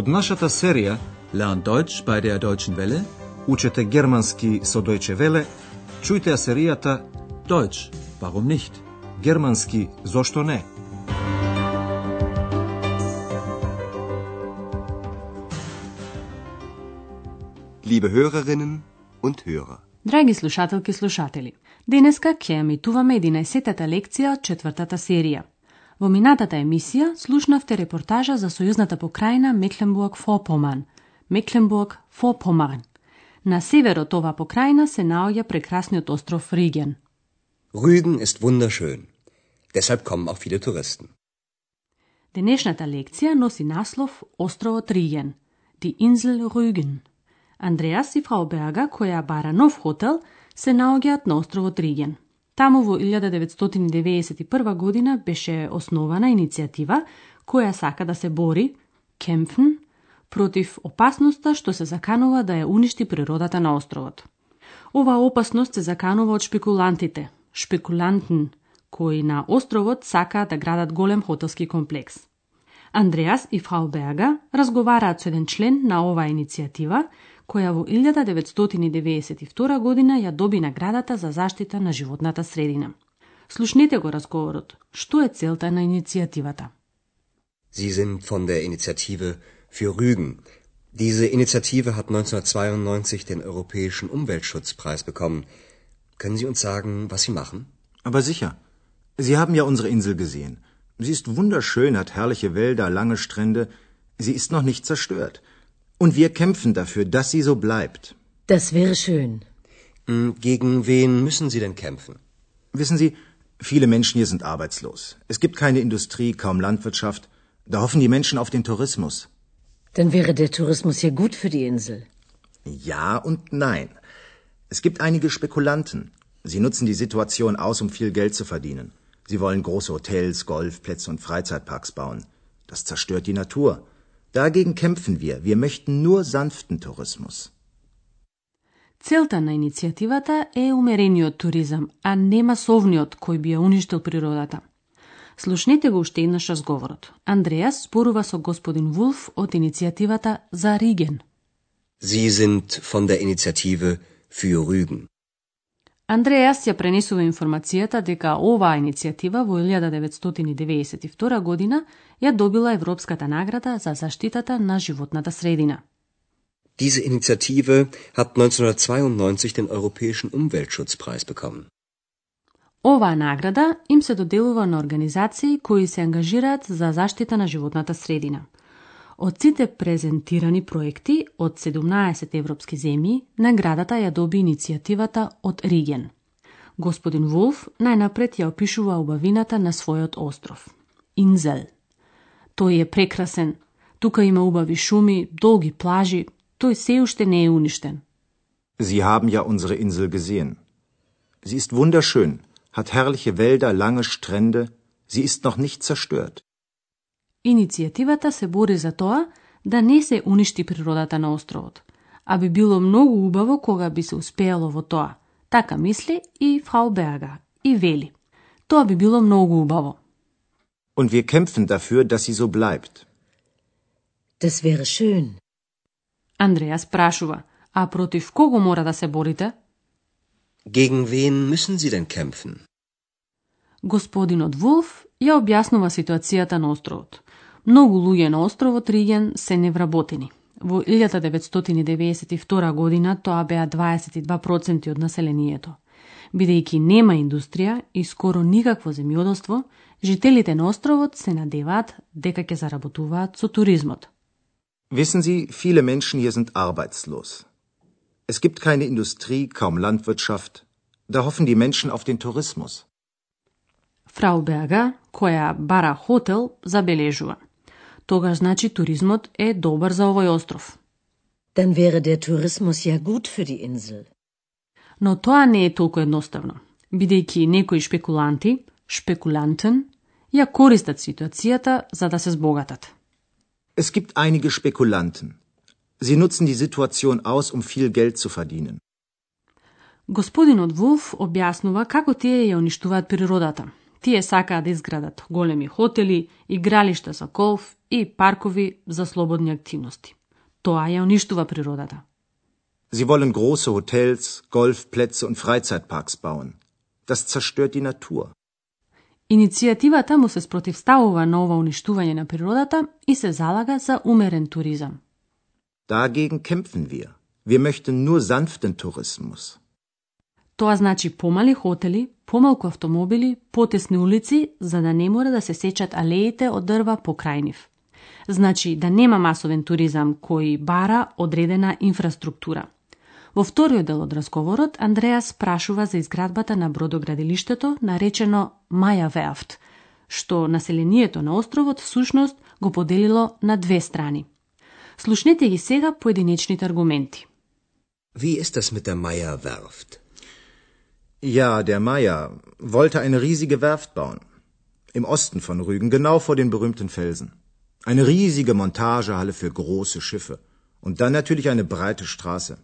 Од нашата серија Lernt Deutsch bei der Deutschen Welle. Учете германски со Deutsche Welle, чујте ја серијата Deutsch, warum nicht? Германски зошто не? Liebe Hörerinnen und Hörer. Драги слушателки и слушатели, денеска ќе емитуваме 11-тата лекција од четвртата серија. Во минатата емисија слушнавте репортажа за сојузната покрајна Мекленбург-Фопоман, Мекленбург-Фопомарн. На север од оваа покрајна се наоѓа прекрасниот остров Риген. Rügen ist wunderschön. Deshalb kommen auch viele Touristen. Денешната лекција носи наслов Островот Риген, die Insel Rügen. Андреас и фрау Берга, која бара нов хотел, се наоѓаат на островот Риген. Таму во 1991 година беше основана иницијатива која сака да се бори, кемфн, против опасноста што се заканува да ја уништи природата на островот. Оваа опасност се заканува од шпекулантите, шпекулантн, кои на островот сакаат да градат голем хотелски комплекс. Андреас и фрау Берга разговараат со еден член на оваа иницијатива, која во 1992 година ја доби наградата за заштита на животната средина. Слушнете го разговорот. Што е целта на иницијативата? Sie sind von der Initiative für Rügen. Diese Initiative hat 1992 den Europäischen Umweltschutzpreis bekommen. Können Sie uns sagen, was Sie machen? Aber sicher. Sie haben ja unsere Insel gesehen. Sie ist wunderschön, hat herrliche Wälder, lange Strände. Sie ist noch nicht zerstört. Und wir kämpfen dafür, dass sie so bleibt. Das wäre schön. Hm, Gegen wen müssen Sie denn kämpfen? Wissen Sie, viele Menschen hier sind arbeitslos. Es gibt keine Industrie, kaum Landwirtschaft. Da hoffen die Menschen auf den Tourismus. Dann wäre der Tourismus ja gut für die Insel. Ja und nein. Es gibt einige Spekulanten. Sie nutzen die Situation aus, um viel Geld zu verdienen. Sie wollen große Hotels, Golfplätze und Freizeitparks bauen. Das zerstört die Natur. Dagegen kämpfen wir. Wir möchten nur sanften Tourismus. Целта на иницијативата е умерениот туризам, а не масовниот кој би ја уништил природата. Слушнете го уште еднаш разговорот. Андреас спорува со господин Вулф од иницијативата за Риген. Sie sind von der Initiative für Rügen. Андреас ја пренесува информацијата дека оваа иницијатива во 1992 година ја добила Европската награда за заштитата на животната средина. Diese Initiative hat 1992 den Europäischen Umweltschutzpreis bekommen. Оваа награда им се доделува на организации кои се ангажираат за заштита на животната средина. Од сите презентирани проекти од 17 европски земји, наградата ја доби иницијативата од Риген. Господин Вулф најнапред ја опишува убавината на својот остров. Инзел. Тој е прекрасен. Тука има убави шуми, долги плажи. Тој се уште не е уништен. Sie haben ja unsere Insel gesehen. Sie ist wunderschön, hat herrliche Wälder, lange Strände. Sie ist noch nicht zerstört. Иницијативата се бори за тоа да не се уништи природата на островот, а би било многу убаво кога би се успеало во тоа. Така мисли и фрау Берга и вели. Тоа би било многу убаво. Und wir kämpfen dafür, dass sie so bleibt. Das wäre schön. Андреас прашува, а против кого мора да се борите? Gegen wen müssen Sie denn kämpfen? Господинот Вулф ја објаснува ситуацијата на островот. Многу луѓе на островот Риген се невработени. Во 1992 година тоа беа 22% од населението. Бидејќи нема индустрија и скоро никакво земјоделство, жителите на островот се надеваат дека ќе заработуваат со туризмот. Wissen Sie, viele Menschen hier sind arbeitslos. Es gibt keine Industrie, kaum Landwirtschaft. Da hoffen die Menschen auf den Tourismus. Фрау Берга, која бара хотел, забележува. Тогаш значи туризмот е добар за овој остров. Dann wäre der Tourismus ja gut für die Insel. Но тоа не е толку едноставно, бидејќи некои шпекуланти, шпекулантен, ја користат ситуацијата за да се збогатат. Es gibt einige Spekulanten. Sie nutzen die Situation aus, um viel Geld zu verdienen. Господинот Вулф објаснува како тие ја уништуваат природата. Тие сакаат да изградат големи хотели, игралишта за голф и паркови за слободни активности. Тоа ја уништува природата. Sie wollen große Hotels, Golfplätze und Freizeitparks bauen. Das zerstört die Natur. Иницијативата му се спротивставува на ова уништување на природата и се залага за умерен туризам. Dagegen kämpfen wir. Wir möchten nur sanften Tourismus. Тоа значи помали хотели, помалку автомобили, потесни улици, за да не мора да се сечат алеите од дрва покрај нив. Значи да нема масовен туризам кој бара одредена инфраструктура. Во вториот дел од разговорот, Андреас прашува за изградбата на бродоградилиштето, наречено Маја Веафт, што населението на островот всушност го поделило на две страни. Слушнете ги сега поединечните аргументи. Wie ist das mit der Ja, der Meier wollte eine riesige Werft bauen. Im Osten von Rügen, genau vor den berühmten Felsen. Eine riesige Montagehalle für große Schiffe. Und dann natürlich eine breite Straße.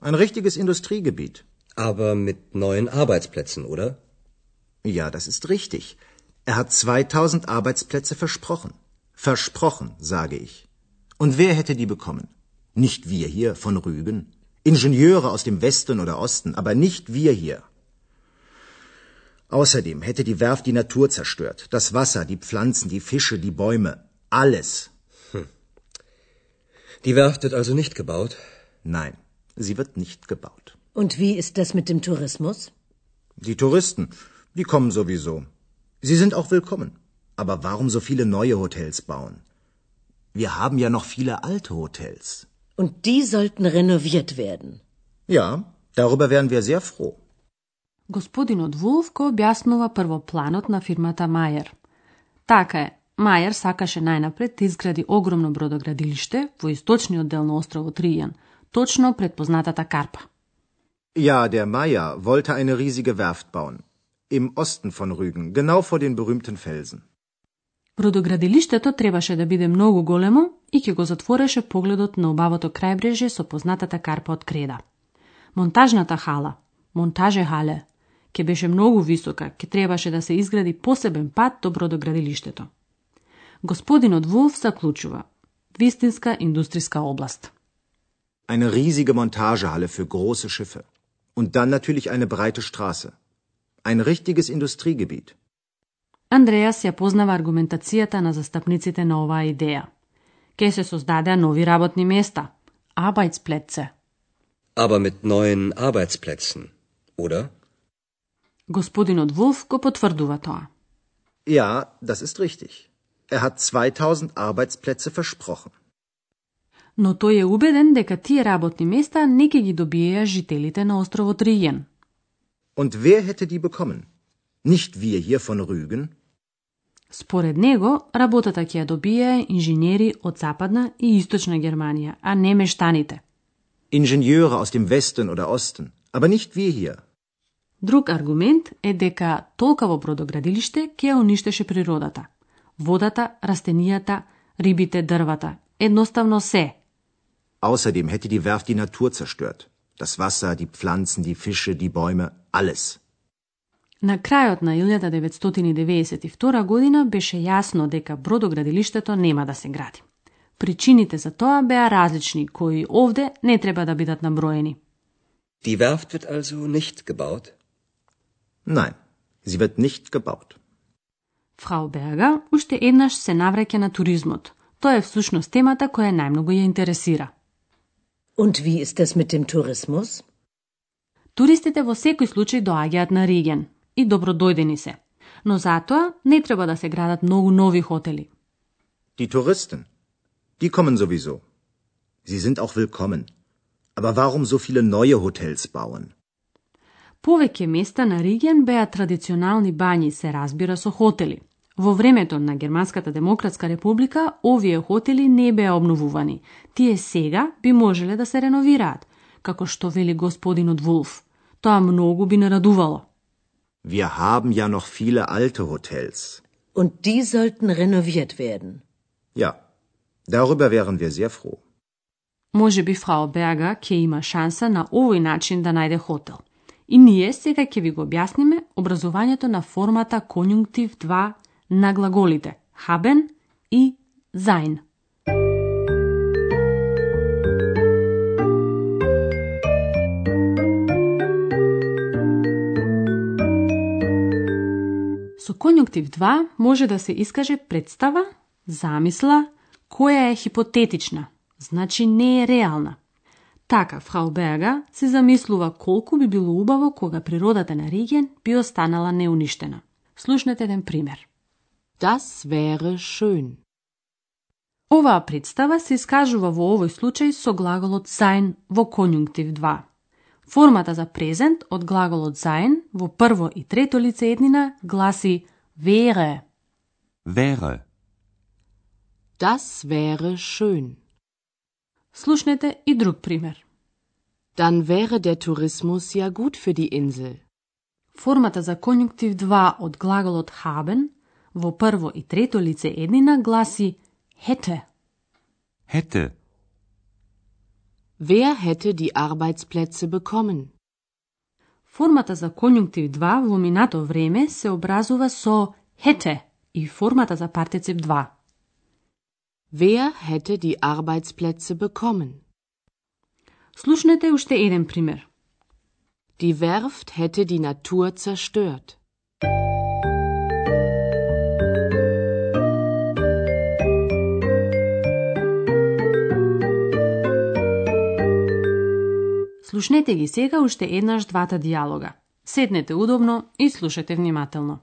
Ein richtiges Industriegebiet. Aber mit neuen Arbeitsplätzen, oder? Ja, das ist richtig. Er hat 2000 Arbeitsplätze versprochen. Versprochen, sage ich. Und wer hätte die bekommen? Nicht wir hier von Rügen. Ingenieure aus dem Westen oder Osten, aber nicht wir hier. Außerdem hätte die Werft die Natur zerstört. Das Wasser, die Pflanzen, die Fische, die Bäume. Alles. Die Werft wird also nicht gebaut? Nein, sie wird nicht gebaut. Und wie ist das mit dem Tourismus? Die Touristen, die kommen sowieso. Sie sind auch willkommen. Aber warum so viele neue Hotels bauen? Wir haben ja noch viele alte Hotels. Und die sollten renoviert werden. Ja, darüber wären wir sehr froh. Господинот Вулф го објаснува прво планот на фирмата Мајер. Така е, Мајер сакаше најнапред да изгради огромно бродоградилиште во источниот дел на островот Ријан, точно пред познатата Карпа. Ja, der Meier wollte eine riesige Werft bauen. Im Osten von Rügen, genau vor den berühmten Felsen. Бродоградилиштето требаше да биде многу големо и ќе го затвореше погледот на убавото крајбрежје со познатата карпа од креда. Монтажната хала, монтаже хале, ќе беше многу висока, ќе требаше да се изгради посебен пат до бродоградилиштето. Господинот Вулф заклучува. Вистинска индустријска област. Eine riesige Montagehalle für große Schiffe. Und dann natürlich eine breite Straße. Ein richtiges Industriegebiet. Андреас ја познава аргументацијата на застапниците на оваа идеја. Ке се создадеа нови работни места, Arbeitsplätze. Aber mit neuen Arbeitsplätzen, oder? Господинот Вулф го потврдува тоа. Ja, das ist richtig. Er hat 2000 Arbeitsplätze versprochen. Но тој е убеден дека тие работни места не ќе ги добиеа жителите на островот Ријен. Und wer hätte die bekommen? Nicht wir hier von Rügen? Според него, работата ќе ја добиеа инженери од Западна и Источна Германија, а не мештаните. Ingenieure aus dem Westen oder Osten, aber nicht wir hier. Друг аргумент е дека толкаво бродоградилиште ќе ја уништеше природата. Водата, растенијата, рибите, дрвата, едноставно се. Außerdem hätte die Werft die Natur zerstört. Das Wasser, die Pflanzen, die Fische, die Bäume, alles. На крајот на 1992 година беше јасно дека бродоградилиштето нема да се гради. Причините за тоа беа различни, кои овде не треба да бидат наброени. Die Werft wird also nicht gebaut? Nein, sie wird nicht gebaut. Фрау Берга уште еднаш се навраќа на туризмот. Тоа е всушност темата која најмногу ја интересира. Und wie ist das mit dem Tourismus? Туристите во секој случај доаѓаат на Риген и добродојдени се. Но затоа не треба да се градат многу нови хотели. Die Touristen, die kommen sowieso. Sie sind auch willkommen. Aber warum so viele neue Hotels bauen? Повеќе места на Риген беа традиционални бањи, се разбира со хотели. Во времето на Германската демократска република, овие хотели не беа обновувани. Тие сега би можеле да се реновираат, како што вели господинот Вулф. Тоа многу би нарадувало. Wir haben ja noch viele alte Hotels. Und die sollten renoviert werden. Ja, darüber wären wir sehr froh. Може би фрау Берга ќе има шанса на овој начин да најде хотел. И ние сега ќе ви го објасниме образувањето на формата конјунктив 2 на глаголите haben и sein. Со конјунктив 2 може да се искаже представа, замисла, која е хипотетична, значи не е реална. Така, фрау Берга се замислува колку би било убаво кога природата на Риген би останала неуништена. Слушнете еден пример. Das wäre schön. Оваа представа се искажува во овој случај со глаголот sein во конјунктив 2. Формата за презент од глаголот sein во прво и трето лице еднина гласи wäre. Wäre. Das wäre schön. Слушнете и друг пример. Dann wäre der Tourismus ja gut für die Insel. Формата за конјунктив 2 од глаголот haben во прво и трето лице еднина гласи hätte. Hätte. Wer hätte die Arbeitsplätze bekommen? Формата за конјунктив 2 во минато време се образува со hätte и формата за партицип 2. Wer hätte die Arbeitsplätze bekommen? Слушнете уште еден пример. Die Werft hätte die Natur zerstört. Слушнете ги сега уште еднаш двата диалога. Седнете удобно и слушате внимателно.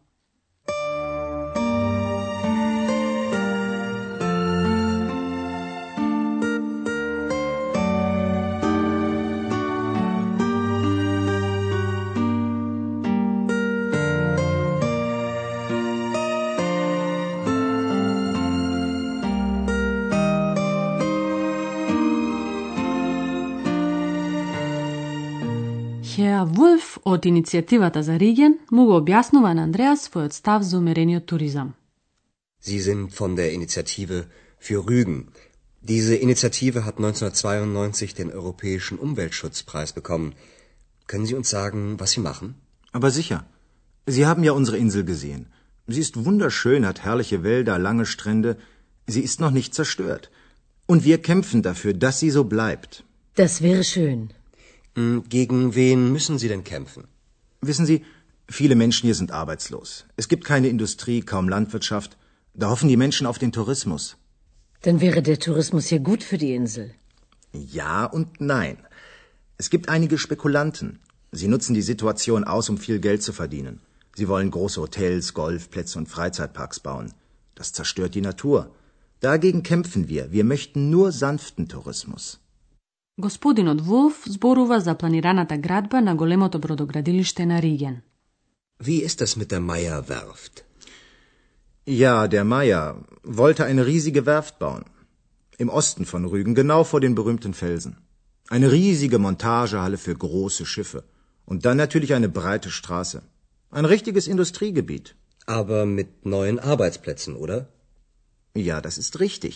Хеа Вулф од иницијативата за Риген му го објаснува на Андреас својот став за умерениот туризам. Sie sind von der Initiative für Rügen. Diese Initiative hat 1992 den Europäischen Umweltschutzpreis bekommen. Können Sie uns sagen, was Sie machen? Aber sicher. Sie haben ja unsere Insel gesehen. Sie ist wunderschön, hat herrliche Wälder, lange Strände. Sie ist noch nicht zerstört. Und wir kämpfen dafür, dass sie so bleibt. Das wäre schön. Hm, Gegen wen müssen Sie denn kämpfen? Wissen Sie, viele Menschen hier sind arbeitslos. Es gibt keine Industrie, kaum Landwirtschaft. Da hoffen die Menschen auf den Tourismus. Dann wäre der Tourismus ja gut für die Insel. Ja und nein. Es gibt einige Spekulanten. Sie nutzen die Situation aus, um viel Geld zu verdienen. Sie wollen große Hotels, Golfplätze und Freizeitparks bauen. Das zerstört die Natur. Dagegen kämpfen wir. Wir möchten nur sanften Tourismus. Господинот Вулф зборува за планираната градба на големото бродоградилиште на Риген. Wie ist das mit der Meyer Werft? Ja, der Meier wollte eine riesige Werft bauen. Im Osten von Rügen, genau vor den berühmten Felsen. Eine riesige Montagehalle für große Schiffe. Und dann natürlich eine breite Straße. Ein richtiges Industriegebiet. Aber mit neuen Arbeitsplätzen, oder? Ja, das ist richtig.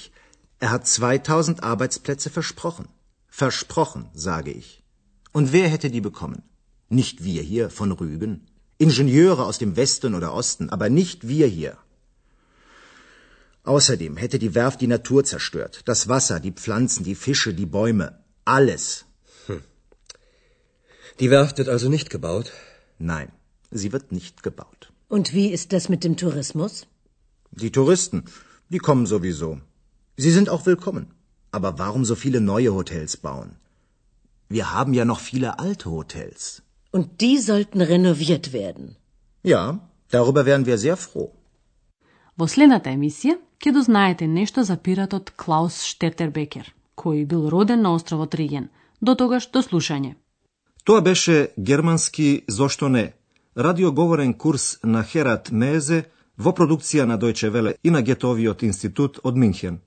Er hat 2000 Arbeitsplätze versprochen. Versprochen, sage ich. Und wer hätte die bekommen? Nicht wir hier von Rügen. Ingenieure aus dem Westen oder Osten, aber nicht wir hier. Außerdem hätte die Werft die Natur zerstört. Das Wasser, die Pflanzen, die Fische, die Bäume. Alles. Die Werft wird also nicht gebaut? Nein, sie wird nicht gebaut. Und wie ist das mit dem Tourismus? Die Touristen, die kommen sowieso. Sie sind auch willkommen. Aber warum so viele neue Hotels bauen? Wir haben ja noch viele alte Hotels. Und die sollten renoviert werden. Ja, darüber wären wir sehr froh. Во следната емисија ќе дознаете нешто за пиратот Клаус Штертербекер, кој бил роден на островот Риген. До тогаш до слушање. Тоа беше германски Зошто не? Радиоговорен курс на Херат Мезе во продукција на Дојче Веле и на Гетовиот институт од Минхен.